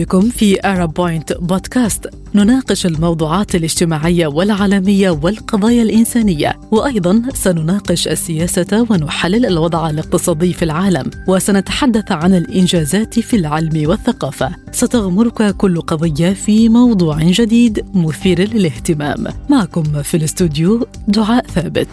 بكم في أرب بوينت بودكاست نناقش الموضوعات الاجتماعية والعالمية والقضايا الإنسانية وأيضا سنناقش السياسة ونحلل الوضع الاقتصادي في العالم وسنتحدث عن الإنجازات في العلم والثقافة. ستغمرك كل قضية في موضوع جديد مثير للاهتمام. معكم في الاستوديو دعاء ثابت.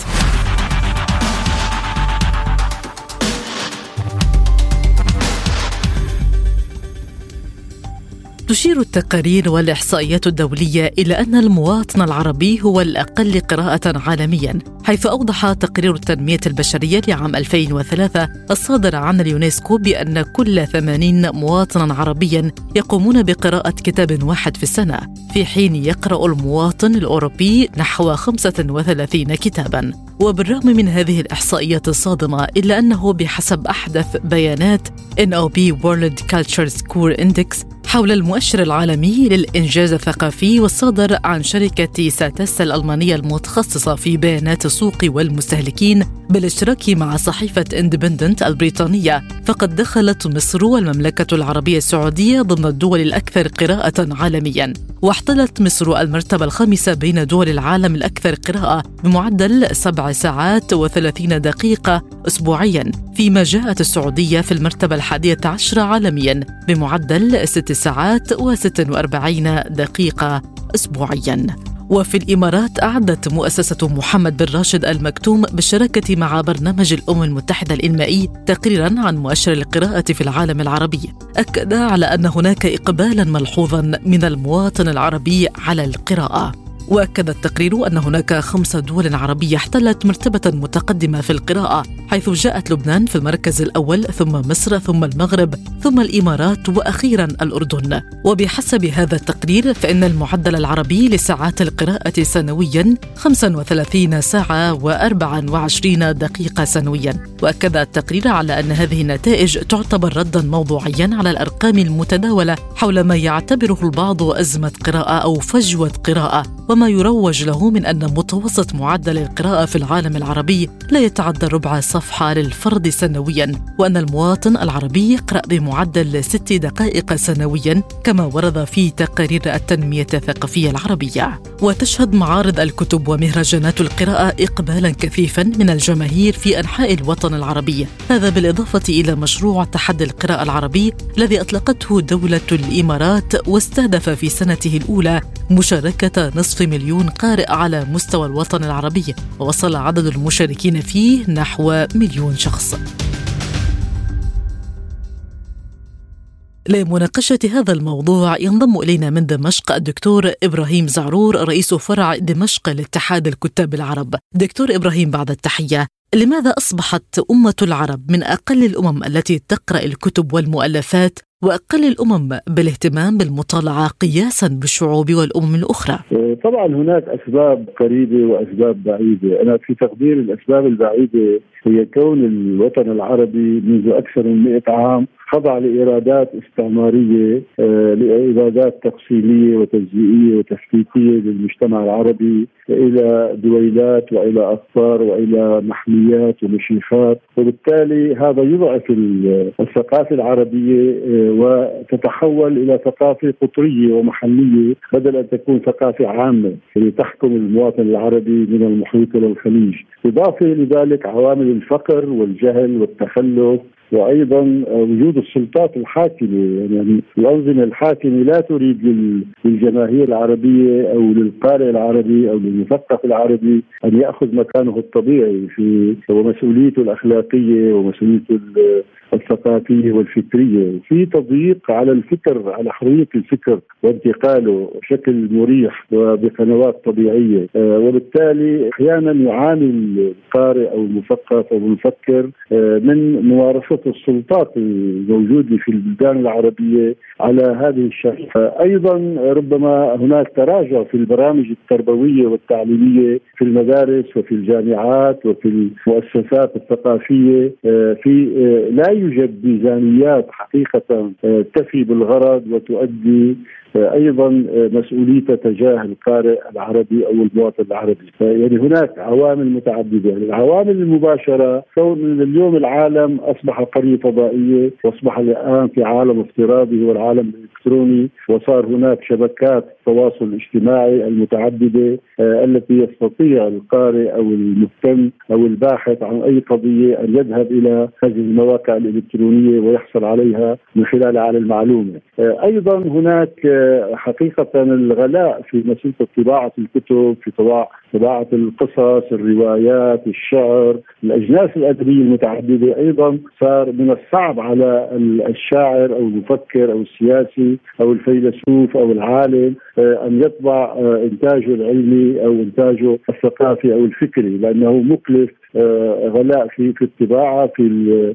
تشير التقارير والإحصائيات الدولية إلى أن المواطن العربي هو الأقل قراءة عالميا حيث أوضح تقرير التنمية البشرية لعام 2003 الصادر عن اليونسكو بأن كل 80 مواطنا عربيا يقومون بقراءة كتاب واحد في السنة في حين يقرأ المواطن الأوروبي نحو 35 كتابا. وبالرغم من هذه الإحصائيات الصادمة إلا أنه بحسب أحدث بيانات NOP World Culture Score Index حول المؤشر العالمي للإنجاز الثقافي والصادر عن شركة ستاتيستا الألمانية المتخصصة في بيانات السوق والمستهلكين بالاشتراك مع صحيفة اندبندنت البريطانية فقد دخلت مصر والمملكة العربية السعودية ضمن الدول الأكثر قراءة عالميا. واحتلت مصر المرتبة الخامسة بين دول العالم الأكثر قراءة بمعدل سبع ساعات وثلاثين دقيقة أسبوعيا فيما جاءت السعودية في المرتبة الحادية عشر عالميا بمعدل ست ساعات وست وأربعين دقيقة أسبوعيا. وفي الإمارات أعدت مؤسسة محمد بن راشد المكتوم بالشراكة مع برنامج الأمم المتحدة الإنمائي تقريرا عن مؤشر القراءة في العالم العربي. أكد على أن هناك إقبالا ملحوظا من المواطن العربي على القراءة. وأكد التقرير أن هناك خمس دول عربية احتلت مرتبة متقدمة في القراءة حيث جاءت لبنان في المركز الأول ثم مصر ثم المغرب ثم الإمارات وأخيرا الأردن. وبحسب هذا التقرير فإن المعدل العربي لساعات القراءة سنويا 35 ساعة و24 دقيقة سنويا. وأكد التقرير على أن هذه النتائج تعتبر ردا موضوعيا على الأرقام المتداولة حول ما يعتبره البعض أزمة قراءة أو فجوة قراءة وما يروج له من أن متوسط معدل القراءة في العالم العربي لا يتعدى ربع صفحة للفرد سنويا وأن المواطن العربي يقرأ بمعدل ست دقائق سنويا كما ورد في تقارير التنمية الثقافية العربية. وتشهد معارض الكتب ومهرجانات القراءة إقبالا كثيفا من الجماهير في أنحاء الوطن العربي. هذا بالإضافة إلى مشروع تحدي القراءة العربي الذي أطلقته دولة الإمارات واستهدف في سنته الأولى مشاركة نصف مليون قارئ على مستوى الوطن العربي ووصل عدد المشاركين فيه نحو مليون شخص. لمناقشة هذا الموضوع ينضم إلينا من دمشق الدكتور إبراهيم زعرور رئيس فرع دمشق لاتحاد الكتاب العرب. دكتور إبراهيم بعد التحية لماذا أصبحت أمة العرب من أقل الأمم التي تقرأ الكتب والمؤلفات وأقل الأمم بالاهتمام بالمطالعة قياسا بالشعوب والأمم الأخرى؟ طبعا هناك أسباب قريبة وأسباب بعيدة، أنا في تقدير الأسباب البعيدة هي كون الوطن العربي منذ أكثر من 100 عام خضع لإيرادات استعمارية آه، لإيرادات تقسيميه وتجزئية وتفكيكيه للمجتمع العربي إلى دويلات وإلى اقطار وإلى محميات ومشيخات. وبالتالي هذا يضعف الثقافة العربية آه، وتتحول إلى ثقافة قطرية ومحلية بدل أن تكون ثقافة عامة لتحكم المواطن العربي من المحيط إلى الخليج، إضافة لذلك عوامل الفقر والجهل والتخلف وأيضا وجود السلطات الحاكمة يعني الأنظمة الحاكمة لا تريد للجماهير العربية أو للقارئ العربي أو للمثقف العربي أن يأخذ مكانه الطبيعي في ومسؤوليته الأخلاقية ومسؤوليته الثقافية والفكرية، في تضييق على الفكر على حرية الفكر وانتقاله بشكل مريح وبقنوات طبيعية، آه، وبالتالي أحيانا يعاني القارئ أو المثقف أو المفكر آه، من ممارسه السلطات الموجودة في البلدان العربية على هذه الشريحة، أيضا ربما هناك تراجع في البرامج التربوية والتعليمية في المدارس وفي الجامعات وفي المؤسسات الثقافية. آه، في لا يوجد ميزانيات حقيقة آه، تفي بالغرض وتؤدي آه، أيضا آه، مسؤوليته تجاه القارئ العربي أو المواطن العربي، يعني هناك عوامل متعددة، يعني العوامل المباشرة كون اليوم العالم أصبح قرية فضائية وأصبح الآن في عالم افتراضي هو العالم الإلكتروني وصار هناك شبكات التواصل الاجتماعي المتعددة آه، التي يستطيع القارئ أو المهتم أو الباحث عن أي قضية أن يذهب إلى هذه المواقع الإلكترونية ويحصل عليها من خلالها على المعلومة. آه، أيضا هناك حقيقة الغلاء في مسيرة طباعة الكتب في طباعه القصص، الروايات، الشعر، الأجناس الأدبية المتعددة أيضا صار من الصعب على الشاعر أو المفكر أو السياسي أو الفيلسوف أو العالم آه، أن يطبع آه، إنتاجه العلمي أو إنتاجه الثقافي أو الفكري لأنه مكلف آه، غلاء في في الطباعة في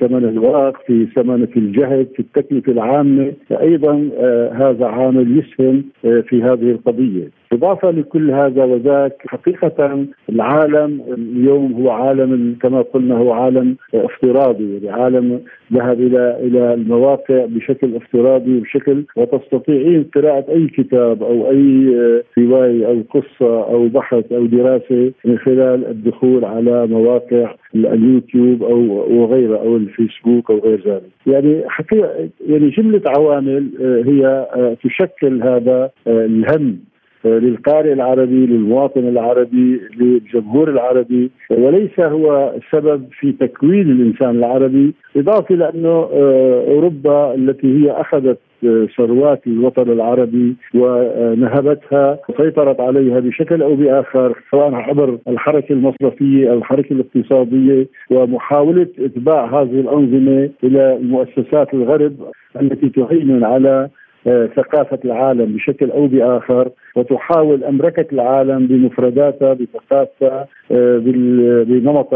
ثمن الورق في ثمن في الجهد في التكلفه العامة. أيضا هذا عامل يسهم في هذه القضية. إضافة لكل هذا وذاك حقيقة العالم اليوم هو عالم كما قلنا هو عالم افتراضي يعني عالم ذهب إلى إلى المواقع بشكل افتراضي بشكل وتستطيعين قراءة أي كتاب أو أي رواية أو قصة أو بحث أو دراسة من خلال الدخول على مواقع اليوتيوب أو وغيرها أو الفيسبوك أو غير ذلك. يعني حقيقة يعني جملة عوامل هي تشكل هذا الهم للقارئ العربي للمواطن العربي للجمهور العربي. وليس هو السبب في تكوين الإنسان العربي إضافة لأنه آه، أوروبا التي هي أخذت آه، ثروات الوطن العربي ونهبتها وسيطرت عليها بشكل أو بآخر سواء عبر الحركة المصرفية أو الحركة الاقتصادية. ومحاولة إتباع هذه الأنظمة إلى مؤسسات الغرب التي تهيمن على ثقافة العالم بشكل أو بآخر وتحاول أمركة العالم بمفرداتها بثقافتها آه، بنمط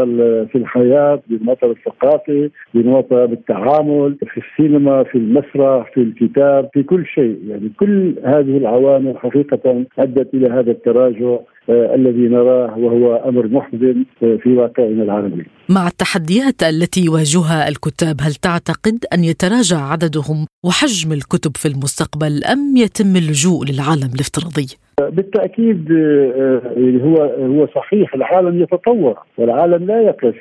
في الحياة بنمط الثقافي بنمط بالتعامل في السينما في المسرح في الكتاب في كل شيء. يعني كل هذه العوامل حقيقة أدت إلى هذا التراجع. آه، الذي نراه وهو أمر محزن آه، في واقعنا العربي. مع التحديات التي يواجهها الكتاب هل تعتقد أن يتراجع عددهم وحجم الكتب في المستقبل أم يتم اللجوء للعالم الافتراضي؟ بالتأكيد آه، يعني هو هو صحيح العالم يتطور والعالم لا يقف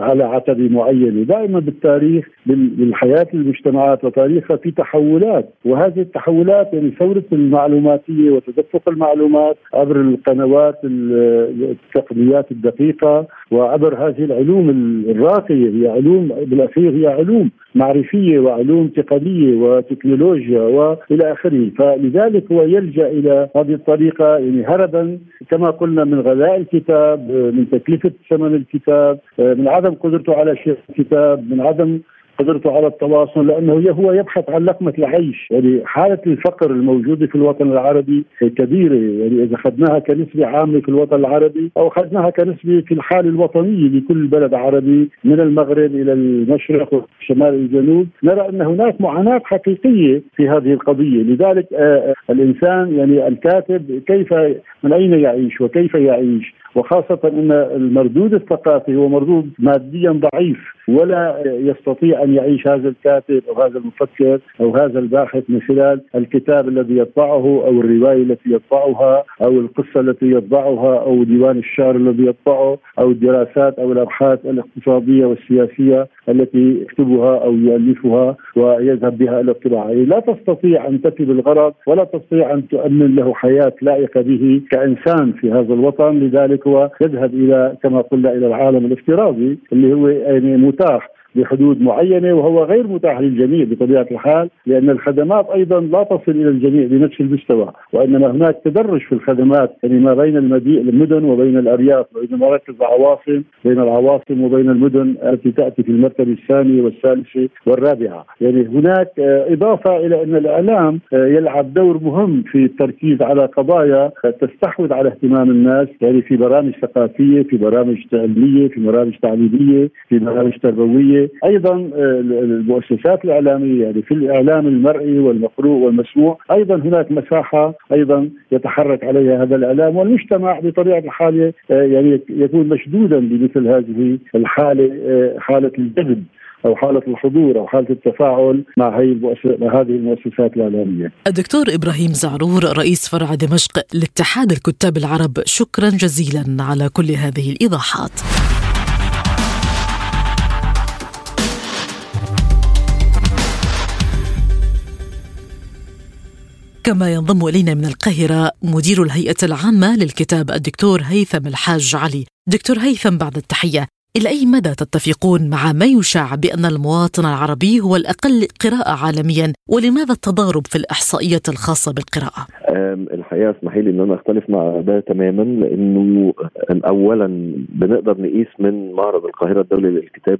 على عتبه معينه، دائما بالتاريخ بالحياة المجتمعات وتاريخها في تحولات. وهذه التحولات يعني ثورة المعلوماتية وتدفق المعلومات عبر القنوات التقنيات الدقيقة وعبر هذه العلوم الراقية. هي علوم بالأخير هي علوم معرفية وعلوم تقنية وتكنولوجيا وإلى آخره. فلذلك هو يلجأ إلى هذه الطريقة يعني هربا كما قلنا من غلاء الكتاب من تكلفة ثمن الكتاب من عدم قدرته على شراء الكتاب من عدم قدرته على التواصل لأنه هو يبحث عن لقمة العيش، يعني حالة الفقر الموجودة في الوطن العربي كبيرة، يعني إذا أخذناها كنسبة عامة في الوطن العربي أو أخذناها كنسبة في الحاله الوطنية لكل بلد عربي من المغرب إلى المشرق والشمال الجنوب، نرى أن هناك معاناة حقيقية في هذه القضية، لذلك آه، آه، الإنسان يعني الكاتب كيف من أين يعيش وكيف يعيش؟ وخاصة أن المردود الثقافي هو مردود ماديا ضعيف. ولا يستطيع أن يعيش هذا الكاتب أو هذا المفكر أو هذا الباحث من خلال الكتاب الذي يطبعه أو الرواية التي يطبعها أو القصة التي يطبعها أو ديوان الشعر الذي يطبعه أو الدراسات أو الأبحاث الاقتصادية والسياسية التي يكتبها أو يؤلفها ويذهب بها إلى الطباعة. لا تستطيع أن تفي بالغرض ولا تستطيع أن تؤمن له حياة لائقة به كإنسان في هذا الوطن. لذلك هو يذهب إلى كما قلنا إلى العالم الافتراضي اللي هو يعني متاح بحدود معينة وهو غير متاح للجميع بطبيعة الحال لأن الخدمات أيضا لا تصل إلى الجميع بنفس المستوى وإنما هناك تدرج في الخدمات يعني ما بين المدن وبين الأرياف وبين مراكز العواصم بين العواصم وبين المدن التي تأتي في المرتبه الثانية والثالثه والرابعه يعني هناك إضافة إلى أن الاعلام يلعب دور مهم في التركيز على قضايا تستحوذ على اهتمام الناس يعني في برامج ثقافية في برامج علمية في برامج تعليمية في برامج تربوية. أيضا آه، المؤسسات الإعلامية يعني في الإعلام المرئي والمقروء والمسموع أيضا هناك مساحة أيضا يتحرك عليها هذا الإعلام والمجتمع بطبيعة الحال آه، يعني يكون مشدودا بمثل هذه الحالة آه، حالة الجذب أو حالة الحضور أو حالة التفاعل مع هذه المؤسسات الإعلامية. الدكتور إبراهيم زعرور رئيس فرع دمشق لاتحاد الكتاب العرب شكرا جزيلا على كل هذه الإيضاحات. كما ينضم إلينا من القاهرة مدير الهيئة العامة للكتاب الدكتور هيثم الحاج علي. دكتور هيثم بعد التحية، إلى أي مدى تتفقون مع ما يشاع بأن المواطن العربي هو الأقل قراءة عالميا ولماذا التضارب في الاحصائيات الخاصة بالقراءة؟ الحقيقة اسمحي لي إن أنا أختلف مع ده تماما لأنه اولا بنقدر نقيس من معرض القاهرة الدولي للكتاب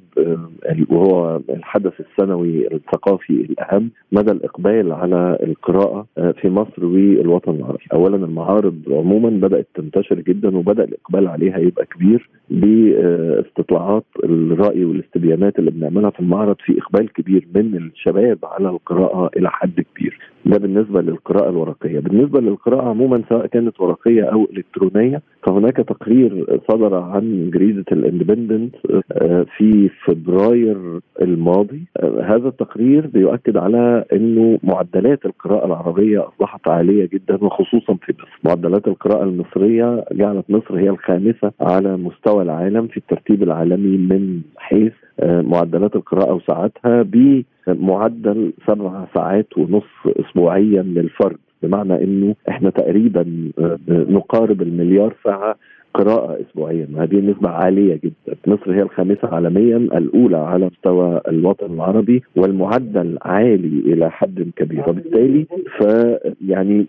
وهو الحدث السنوي الثقافي الأهم مدى الإقبال على القراءة في مصر والوطن العربي. اولا المعارض عموما بدأت تنتشر جدا وبدأ الإقبال عليها يبقى كبير باستطلاعات الرأي والاستبيانات اللي بنعملها في المعرض في إقبال كبير من الشباب على القراءة إلى حد كبير. ده بالنسبة للقراءة الورقية، بالنسبة للقراءة عموما سواء كانت ورقية أو إلكترونية فهناك تقرير صدر عن جريدة الإندبندنت في فبراير الماضي، هذا التقرير بيؤكد على إنه معدلات القراءة العربية أصبحت عالية جدا وخصوصا في مصر، معدلات القراءة المصرية جعلت مصر هي الخامسة على مستوى العالم في الترتيب العالمي من حيث معدلات القراءة وساعاتها بمعدل سبع ساعات ونص اسبوعيا للفرد. بمعنى إنه إحنا تقريبا نقارب المليار ساعة قراءة أسبوعيا. وهذه نسبة عالية جدا. مصر هي الخامسة عالميا الأولى على مستوى الوطن العربي والمعدل عالي إلى حد كبير. وبالتالي فيعني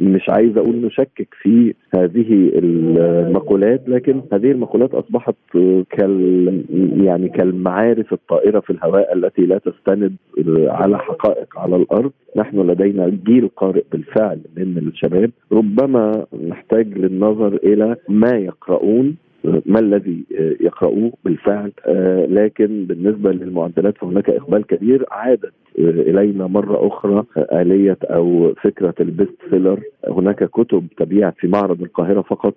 مش عايز أقول نشكك في هذه المقولات لكن هذه المقولات أصبحت كال يعني كالمعارف الطائرة في الهواء التي لا تستند على حقائق على الأرض. نحن لدينا جيل قارئ بالفعل من الشباب. ربما نحتاج للنظر إلى ما يقرؤون ما الذي يقرؤوه؟ بالفعل لكن بالنسبة للمعدلات فهناك إقبال كبير. عادت إلينا مرة أخرى آلية أو فكرة ال best seller. هناك كتب تبيع في معرض القاهرة فقط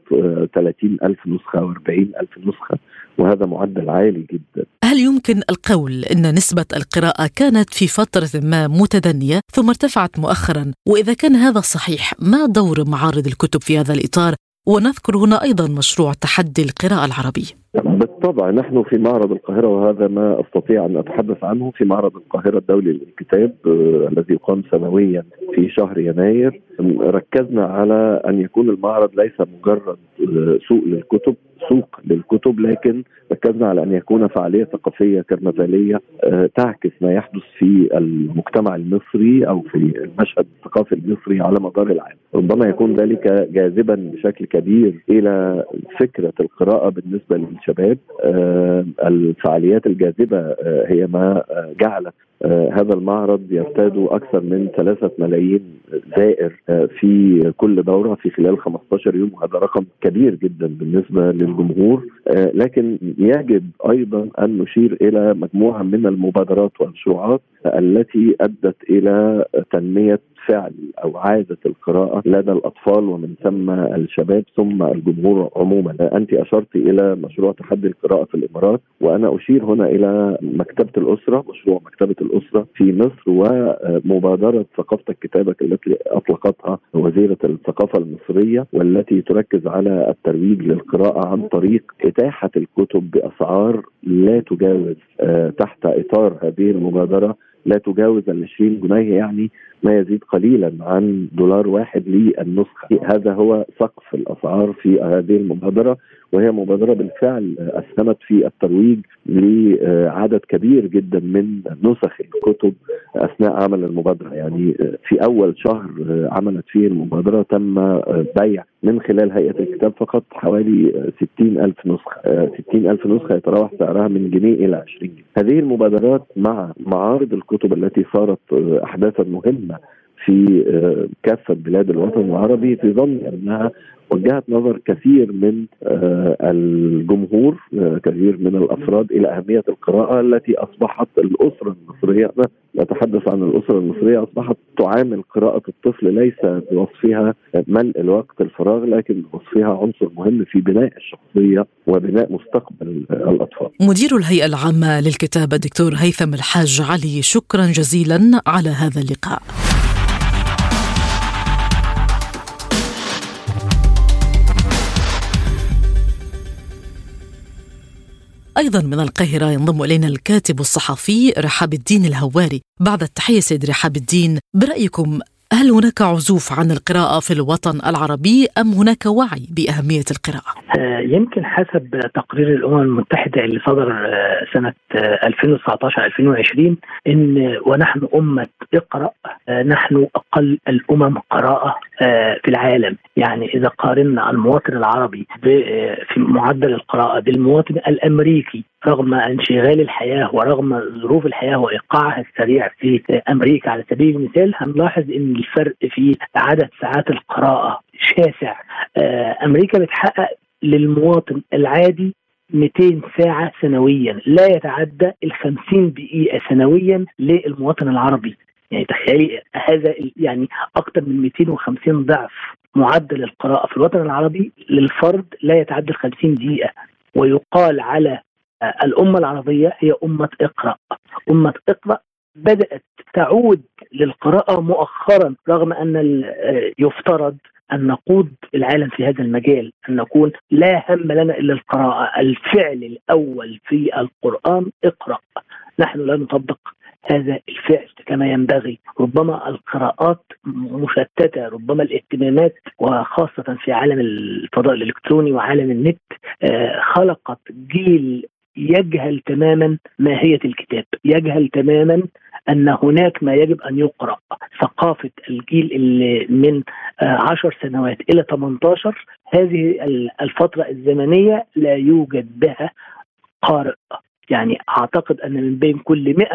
30 ألف نسخة أو 40 ألف نسخة وهذا معدل عالي جدا. هل يمكن القول إن نسبة القراءة كانت في فترة ما متدنية ثم ارتفعت مؤخرا؟ وإذا كان هذا صحيح ما دور معارض الكتب في هذا الإطار؟ ونذكر هنا أيضا مشروع تحدي القراءة العربية. بالطبع نحن في معرض القاهرة وهذا ما أستطيع أن أتحدث عنه في معرض القاهرة الدولي للكتاب آه الذي يقام سنويا في شهر يناير. ركزنا على أن يكون المعرض ليس مجرد آه سوق للكتب سوق للكتب لكن ركزنا على أن يكون فعالية ثقافية كرنفالية آه تعكس ما يحدث في المجتمع المصري أو في المشهد الثقافي المصري على مدار العام ربما يكون ذلك جاذبا بشكل كبير إلى فكرة القراءة بالنسبة للشباب الفعاليات الجاذبة هي ما جعلت هذا المعرض يرتاد أكثر من ثلاثة ملايين زائر في كل دورة في خلال 15 يوم وهذا رقم كبير جدا بالنسبة للجمهور. لكن يجب أيضا أن نشير إلى مجموعة من المبادرات والمشروعات التي أدت إلى تنمية فعل أو عادة القراءة لدى الأطفال ومن ثم الشباب ثم الجمهور عموما. أنت أشرت إلى مشروع تحدي القراءة في الإمارات وأنا أشير هنا إلى مكتبة الأسرة مشروع مكتبة الأسرة في مصر ومبادرة ثقافتك كتابك التي أطلقتها وزيرة الثقافة المصرية والتي تركز على الترويج للقراءة عن طريق إتاحة الكتب بأسعار لا تجاوز تحت إطار هذه المبادرة. لا تجاوز ال 20 جنيه يعني ما يزيد قليلا عن دولار واحد للنسخة. هذا هو سقف الأسعار في هذه المبادرة وهي مبادرة بالفعل أسهمت في الترويج لعدد كبير جدا من نسخ الكتب أثناء عمل المبادرة. يعني في أول شهر عملت فيه المبادرة تم بيع من خلال هيئة الكتاب فقط حوالي 60 ألف نسخة 60 ألف نسخة يتراوح سعرها من جنيه إلى 20 جنيه. هذه المبادرات مع معارض الكتب التي صارت احداثا مهمة في كافة بلاد الوطن العربي في ظن أنها وجهت نظر كثير من الجمهور كثير من الأفراد إلى أهمية القراءة التي أصبحت الأسرة المصرية أنا نتحدث عن الأسرة المصرية أصبحت تعامل قراءة الطفل ليس بوصفها ملء الوقت الفراغ لكن بوصفها عنصر مهم في بناء الشخصية وبناء مستقبل الأطفال. مدير الهيئة العامة للكتاب الدكتور هيثم الحاج علي شكرا جزيلا على هذا اللقاء. أيضا من القاهرة ينضم إلينا الكاتب الصحفي رحاب الدين الهواري. بعد التحية سيد رحاب الدين برأيكم هل هناك عزوف عن القراءة في الوطن العربي أم هناك وعي بأهمية القراءة؟ آه، يمكن حسب تقرير الأمم المتحدة اللي صدر آه، سنة 2019-2020 إن ونحن أمة اقرأ نحن أقل الأمم قراءة في العالم يعني إذا قارنا المواطن العربي في معدل القراءة بالمواطن الأمريكي رغم انشغال الحياة ورغم ظروف الحياة وايقاعها السريع في أمريكا على سبيل المثال هنلاحظ إن الفرق في عدد ساعات القراءة شاسع. آه، أمريكا بتحقق للمواطن العادي 200 ساعة سنويا لا يتعدى ال 50 دقيقة سنويا للمواطن العربي. يعني تخيلي هذا يعني أكثر من 250 ضعف معدل القراءة في الوطن العربي للفرد لا يتعدى ال 50 دقيقة. ويقال على الأمة العربية هي أمة اقرأ. أمة اقرأ بدأت تعود للقراءة مؤخرا رغم أن يفترض أن نقود العالم في هذا المجال أن نكون لا هم لنا إلا القراءة. الفعل الأول في القرآن اقرأ. نحن لا نطبق هذا الفعل كما ينبغي. ربما القراءات مشتتة ربما الاهتمامات وخاصة في عالم الفضاء الإلكتروني وعالم النت آه، خلقت جيل يجهل تماما ماهية الكتاب يجهل تماما أن هناك ما يجب أن يقرأ. ثقافة الجيل اللي من آه، عشر سنوات إلى 18 هذه الفترة الزمنية لا يوجد بها قارئ. يعني أعتقد أن من بين كل 100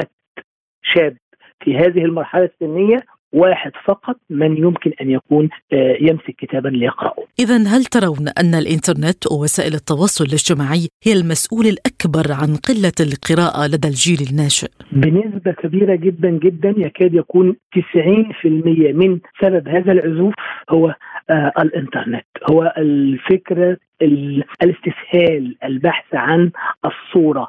شاب في هذه المرحلة السنية واحد فقط من يمكن أن يكون آه، يمسك كتابا ليقرأه. اذا هل ترون أن الإنترنت ووسائل التواصل الاجتماعي هي المسؤول الأكبر عن قلة القراءة لدى الجيل الناشئ؟ بنسبة كبيرة جدا جدا يكاد يكون 90% من سبب هذا العزوف هو آه الإنترنت، هو الفكرة الاستسهال، البحث عن الصورة،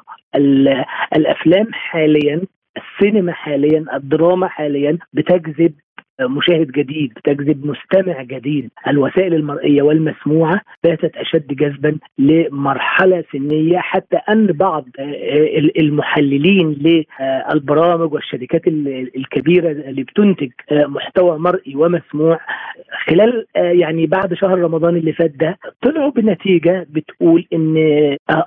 الأفلام حاليا السينما حاليا الدراما حاليا بتجذب مشاهد جديد بتجذب مستمع جديد. الوسائل المرئية والمسموعة باتت أشد جذبا لمرحلة سنية حتى أن بعض آه، المحللين للبرامج والشركات الكبيرة اللي بتنتج آه، محتوى مرئي ومسموع خلال آه، يعني بعد شهر رمضان اللي فات ده طلعوا بنتيجة بتقول إن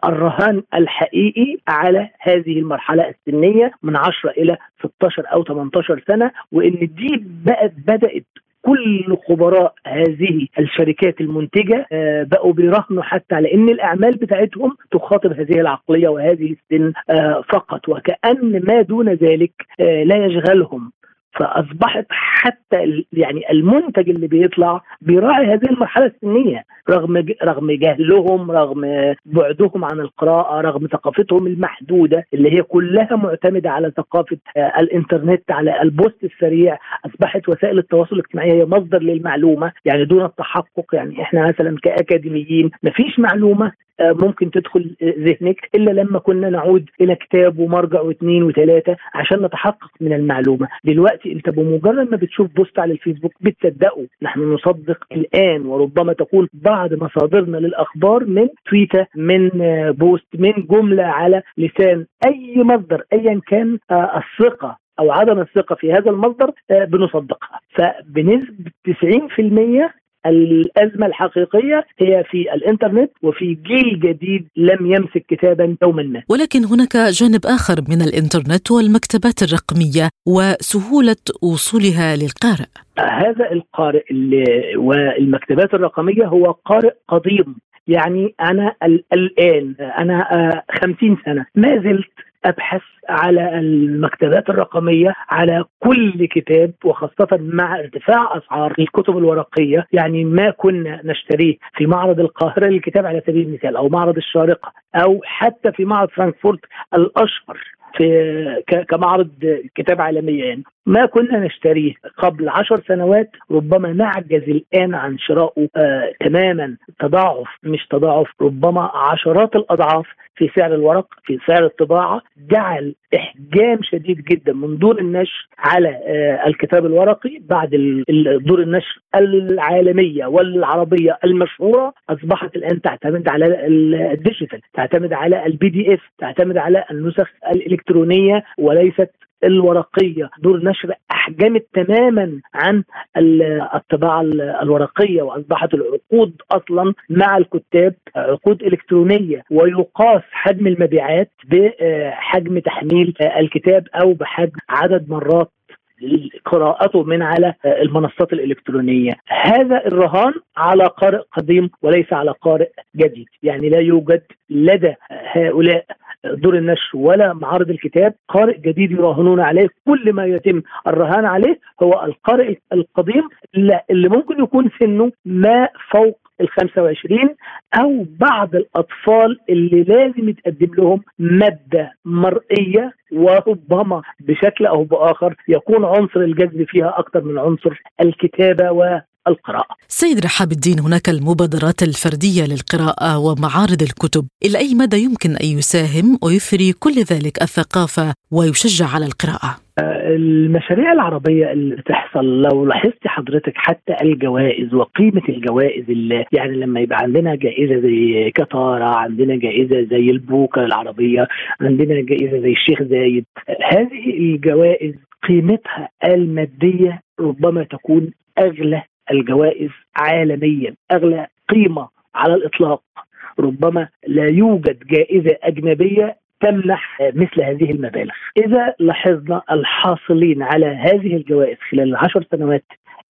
الرهان الحقيقي على هذه المرحلة السنية من 10 إلى 16 أو 18 سنة وإن دي بقت بدأت كل خبراء هذه الشركات المنتجة آه، بقوا بيراهنوا حتى على إن الأعمال بتاعتهم تخاطب هذه العقلية وهذه السن آه، فقط. وكأن ما دون ذلك آه، لا يشغلهم. فأصبحت حتى يعني المنتج اللي بيطلع بيراعي هذه المرحلة السنية. رغم رغم جهلهم رغم بعدهم عن القراءة رغم ثقافتهم المحدودة اللي هي كلها معتمدة على ثقافة آه، الإنترنت على البوست السريع أصبحت وسائل التواصل الاجتماعي هي مصدر للمعلومة. يعني دون التحقق يعني إحنا مثلا كأكاديميين ما فيش معلومة. ممكن تدخل ذهنك إلا لما كنا نعود إلى كتاب ومرجع واثنين وثلاثة عشان نتحقق من المعلومة، دلوقتي أنت بمجرد ما بتشوف بوست على الفيسبوك بتصدقه، نحن نصدق الآن وربما تكون بعض مصادرنا للأخبار من تويتر من آه، بوست من جملة على لسان أي مصدر ايا كان آه، الثقة أو عدم الثقة في هذا المصدر بنصدقها. فبنسبة 90% الأزمة الحقيقية هي في الإنترنت وفي جيل جديد لم يمسك كتابا يوما ما. ولكن هناك جانب آخر من الإنترنت والمكتبات الرقمية وسهولة وصولها للقارئ. هذا القارئ والمكتبات الرقمية هو قارئ قديم. يعني أنا الآن أنا آه، خمسين سنة. ما زلت أبحث على المكتبات الرقمية على كل كتاب وخاصة مع ارتفاع أسعار الكتب الورقية. يعني ما كنا نشتريه في معرض القاهرة للكتاب على سبيل المثال أو معرض الشارقة أو حتى في معرض فرانكفورت الأشهر في كمعرض كتاب عالمية يعني. ما كنا نشتريه قبل عشر سنوات ربما نعجز الآن عن شرائه آه تماما. تضاعف مش تضاعف ربما عشرات الأضعاف في سعر الورق في سعر الطباعة. جعل إحجام شديد جدا من دور النشر على آه الكتاب الورقي بعد دور النشر العالمية والعربية المشهورة. أصبحت الآن تعتمد على ال digital تعتمد على ال PDF تعتمد على النسخ الإلكترونية وليست الورقية. دور نشر تحجمت تماما عن الطباعة الورقية وأصبحت العقود أصلا مع الكتاب عقود إلكترونية ويقاس حجم المبيعات بحجم تحميل الكتاب أو بحجم عدد مرات قراءته من على المنصات الإلكترونية. هذا الرهان على قارئ قديم وليس على قارئ جديد. يعني لا يوجد لدى هؤلاء دور النشر ولا معارض الكتاب قارئ جديد يراهنون عليه. كل ما يتم الرهان عليه هو القارئ القديم اللي ممكن يكون سنه ما فوق ال 25 أو بعض الأطفال اللي لازم يتقدم لهم مادة مرئية وربما بشكل أو بآخر يكون عنصر الجذب فيها أكثر من عنصر الكتابة القراءة سيد رحاب الدين هناك المبادرات الفردية للقراءة ومعارض الكتب إلى أي مدى يمكن أن يساهم ويثري كل ذلك الثقافة ويشجع على القراءة؟ المشاريع العربية اللي بتحصل لو لاحظت حضرتك حتى الجوائز وقيمة الجوائز اللي يعني لما يبقى عندنا جائزة زي كتارة عندنا جائزة زي البوكة العربية عندنا جائزة زي الشيخ زايد هذه الجوائز قيمتها المادية ربما تكون أغلى الجوائز عالميا أغلى قيمة على الإطلاق. ربما لا يوجد جائزة أجنبية تمنح مثل هذه المبالغ. إذا لاحظنا الحاصلين على هذه الجوائز خلال العشر سنوات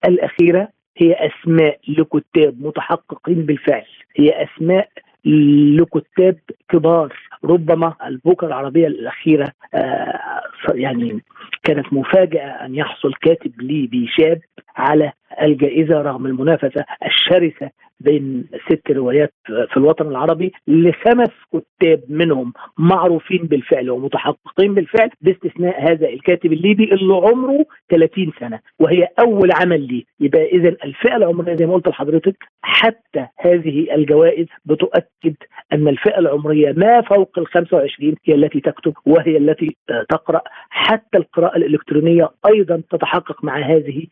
الأخيرة هي أسماء لكتاب متحققين بالفعل. هي أسماء لكتاب كبار. ربما البوكة العربية الأخيرة آه يعني كانت مفاجأة أن يحصل كاتب ليبي شاب على الجائزة رغم المنافسة الشرسة بين ست روايات في الوطن العربي لخمس كتاب منهم معروفين بالفعل ومتحققين بالفعل باستثناء هذا الكاتب الليبي اللي عمره 30 سنة وهي أول عمل ليه يبقى اذا الفئه العمريه زي ما قلت لحضرتك حتى هذه الجوائز بتؤكد أن الفئه العمريه ما فوق ال 25 هي التي تكتب وهي التي تقرأ. حتى القراءة الإلكترونية أيضا تتحقق مع هذه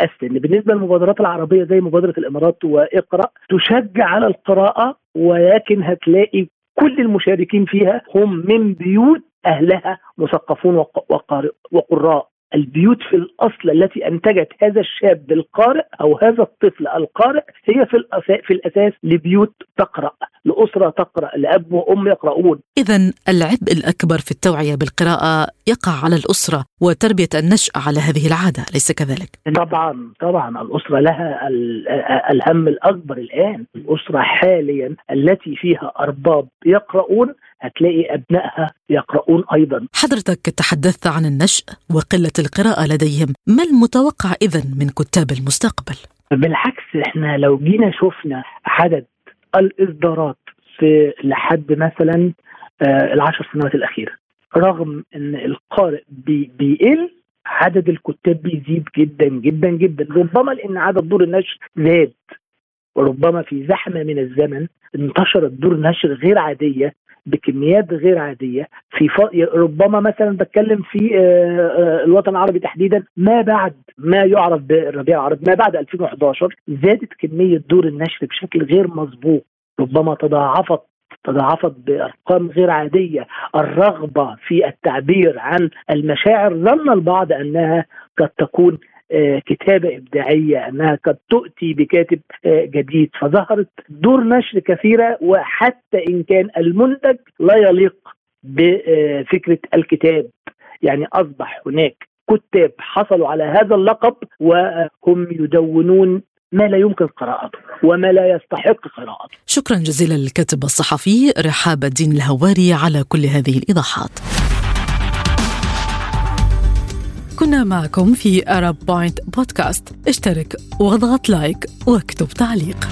السن. بالنسبة للمبادرات العربية زي مبادرة الإمارات وإقرأ تشجع على القراءة ولكن هتلاقي كل المشاركين فيها هم من بيوت أهلها مثقفون وقراء. البيوت في الأصل التي أنتجت هذا الشاب القارئ أو هذا الطفل القارئ هي في الاساس في الأساس لبيوت تقرأ لأسرة تقرأ لأب وأم يقرؤون. اذا العبء الأكبر في التوعية بالقراءة يقع على الأسرة وتربية النشء على هذه العادة أليس كذلك؟ طبعا طبعا الأسرة لها الهم الأكبر الآن. الأسرة حاليا التي فيها أرباب يقرؤون هتلاقي أبنائها يقرؤون أيضا. حضرتك تحدثت عن النشء وقلة القراءة لديهم. ما المتوقع اذا من كتاب المستقبل؟ بالعكس إحنا لو جينا شفنا عدد الإصدارات في لحد مثلا آه العشر سنوات الأخيرة رغم إن القارئ بي بيقل عدد الكتاب بيزيد جدا جدا جدا. ربما لأن عدد دور النشر زاد وربما في زحمة من الزمن انتشرت دور نشر غير عادية بكميات غير عادية. في ف... ربما مثلا بتكلم في الوطن العربي تحديدا ما بعد ما يعرف بالربيع العربي ما بعد 2011 زادت كمية دور النشر بشكل غير مسبوق ربما تضاعفت تضاعفت بأرقام غير عادية، الرغبة في التعبير عن المشاعر ظن البعض أنها قد تكون كتابة إبداعية أنها قد تؤتي بكاتب جديد. فظهرت دور نشر كثيرة وحتى إن كان المنتج لا يليق بفكرة الكتاب. يعني أصبح هناك كتاب حصلوا على هذا اللقب وهم يدونون ما لا يمكن قراءته وما لا يستحق قراءته. شكرا جزيلا للكاتب الصحفي رحاب الدين الهواري على كل هذه الإيضاحات. كنا معكم في أرب بوينت بودكاست اشترك واضغط like واكتب تعليق.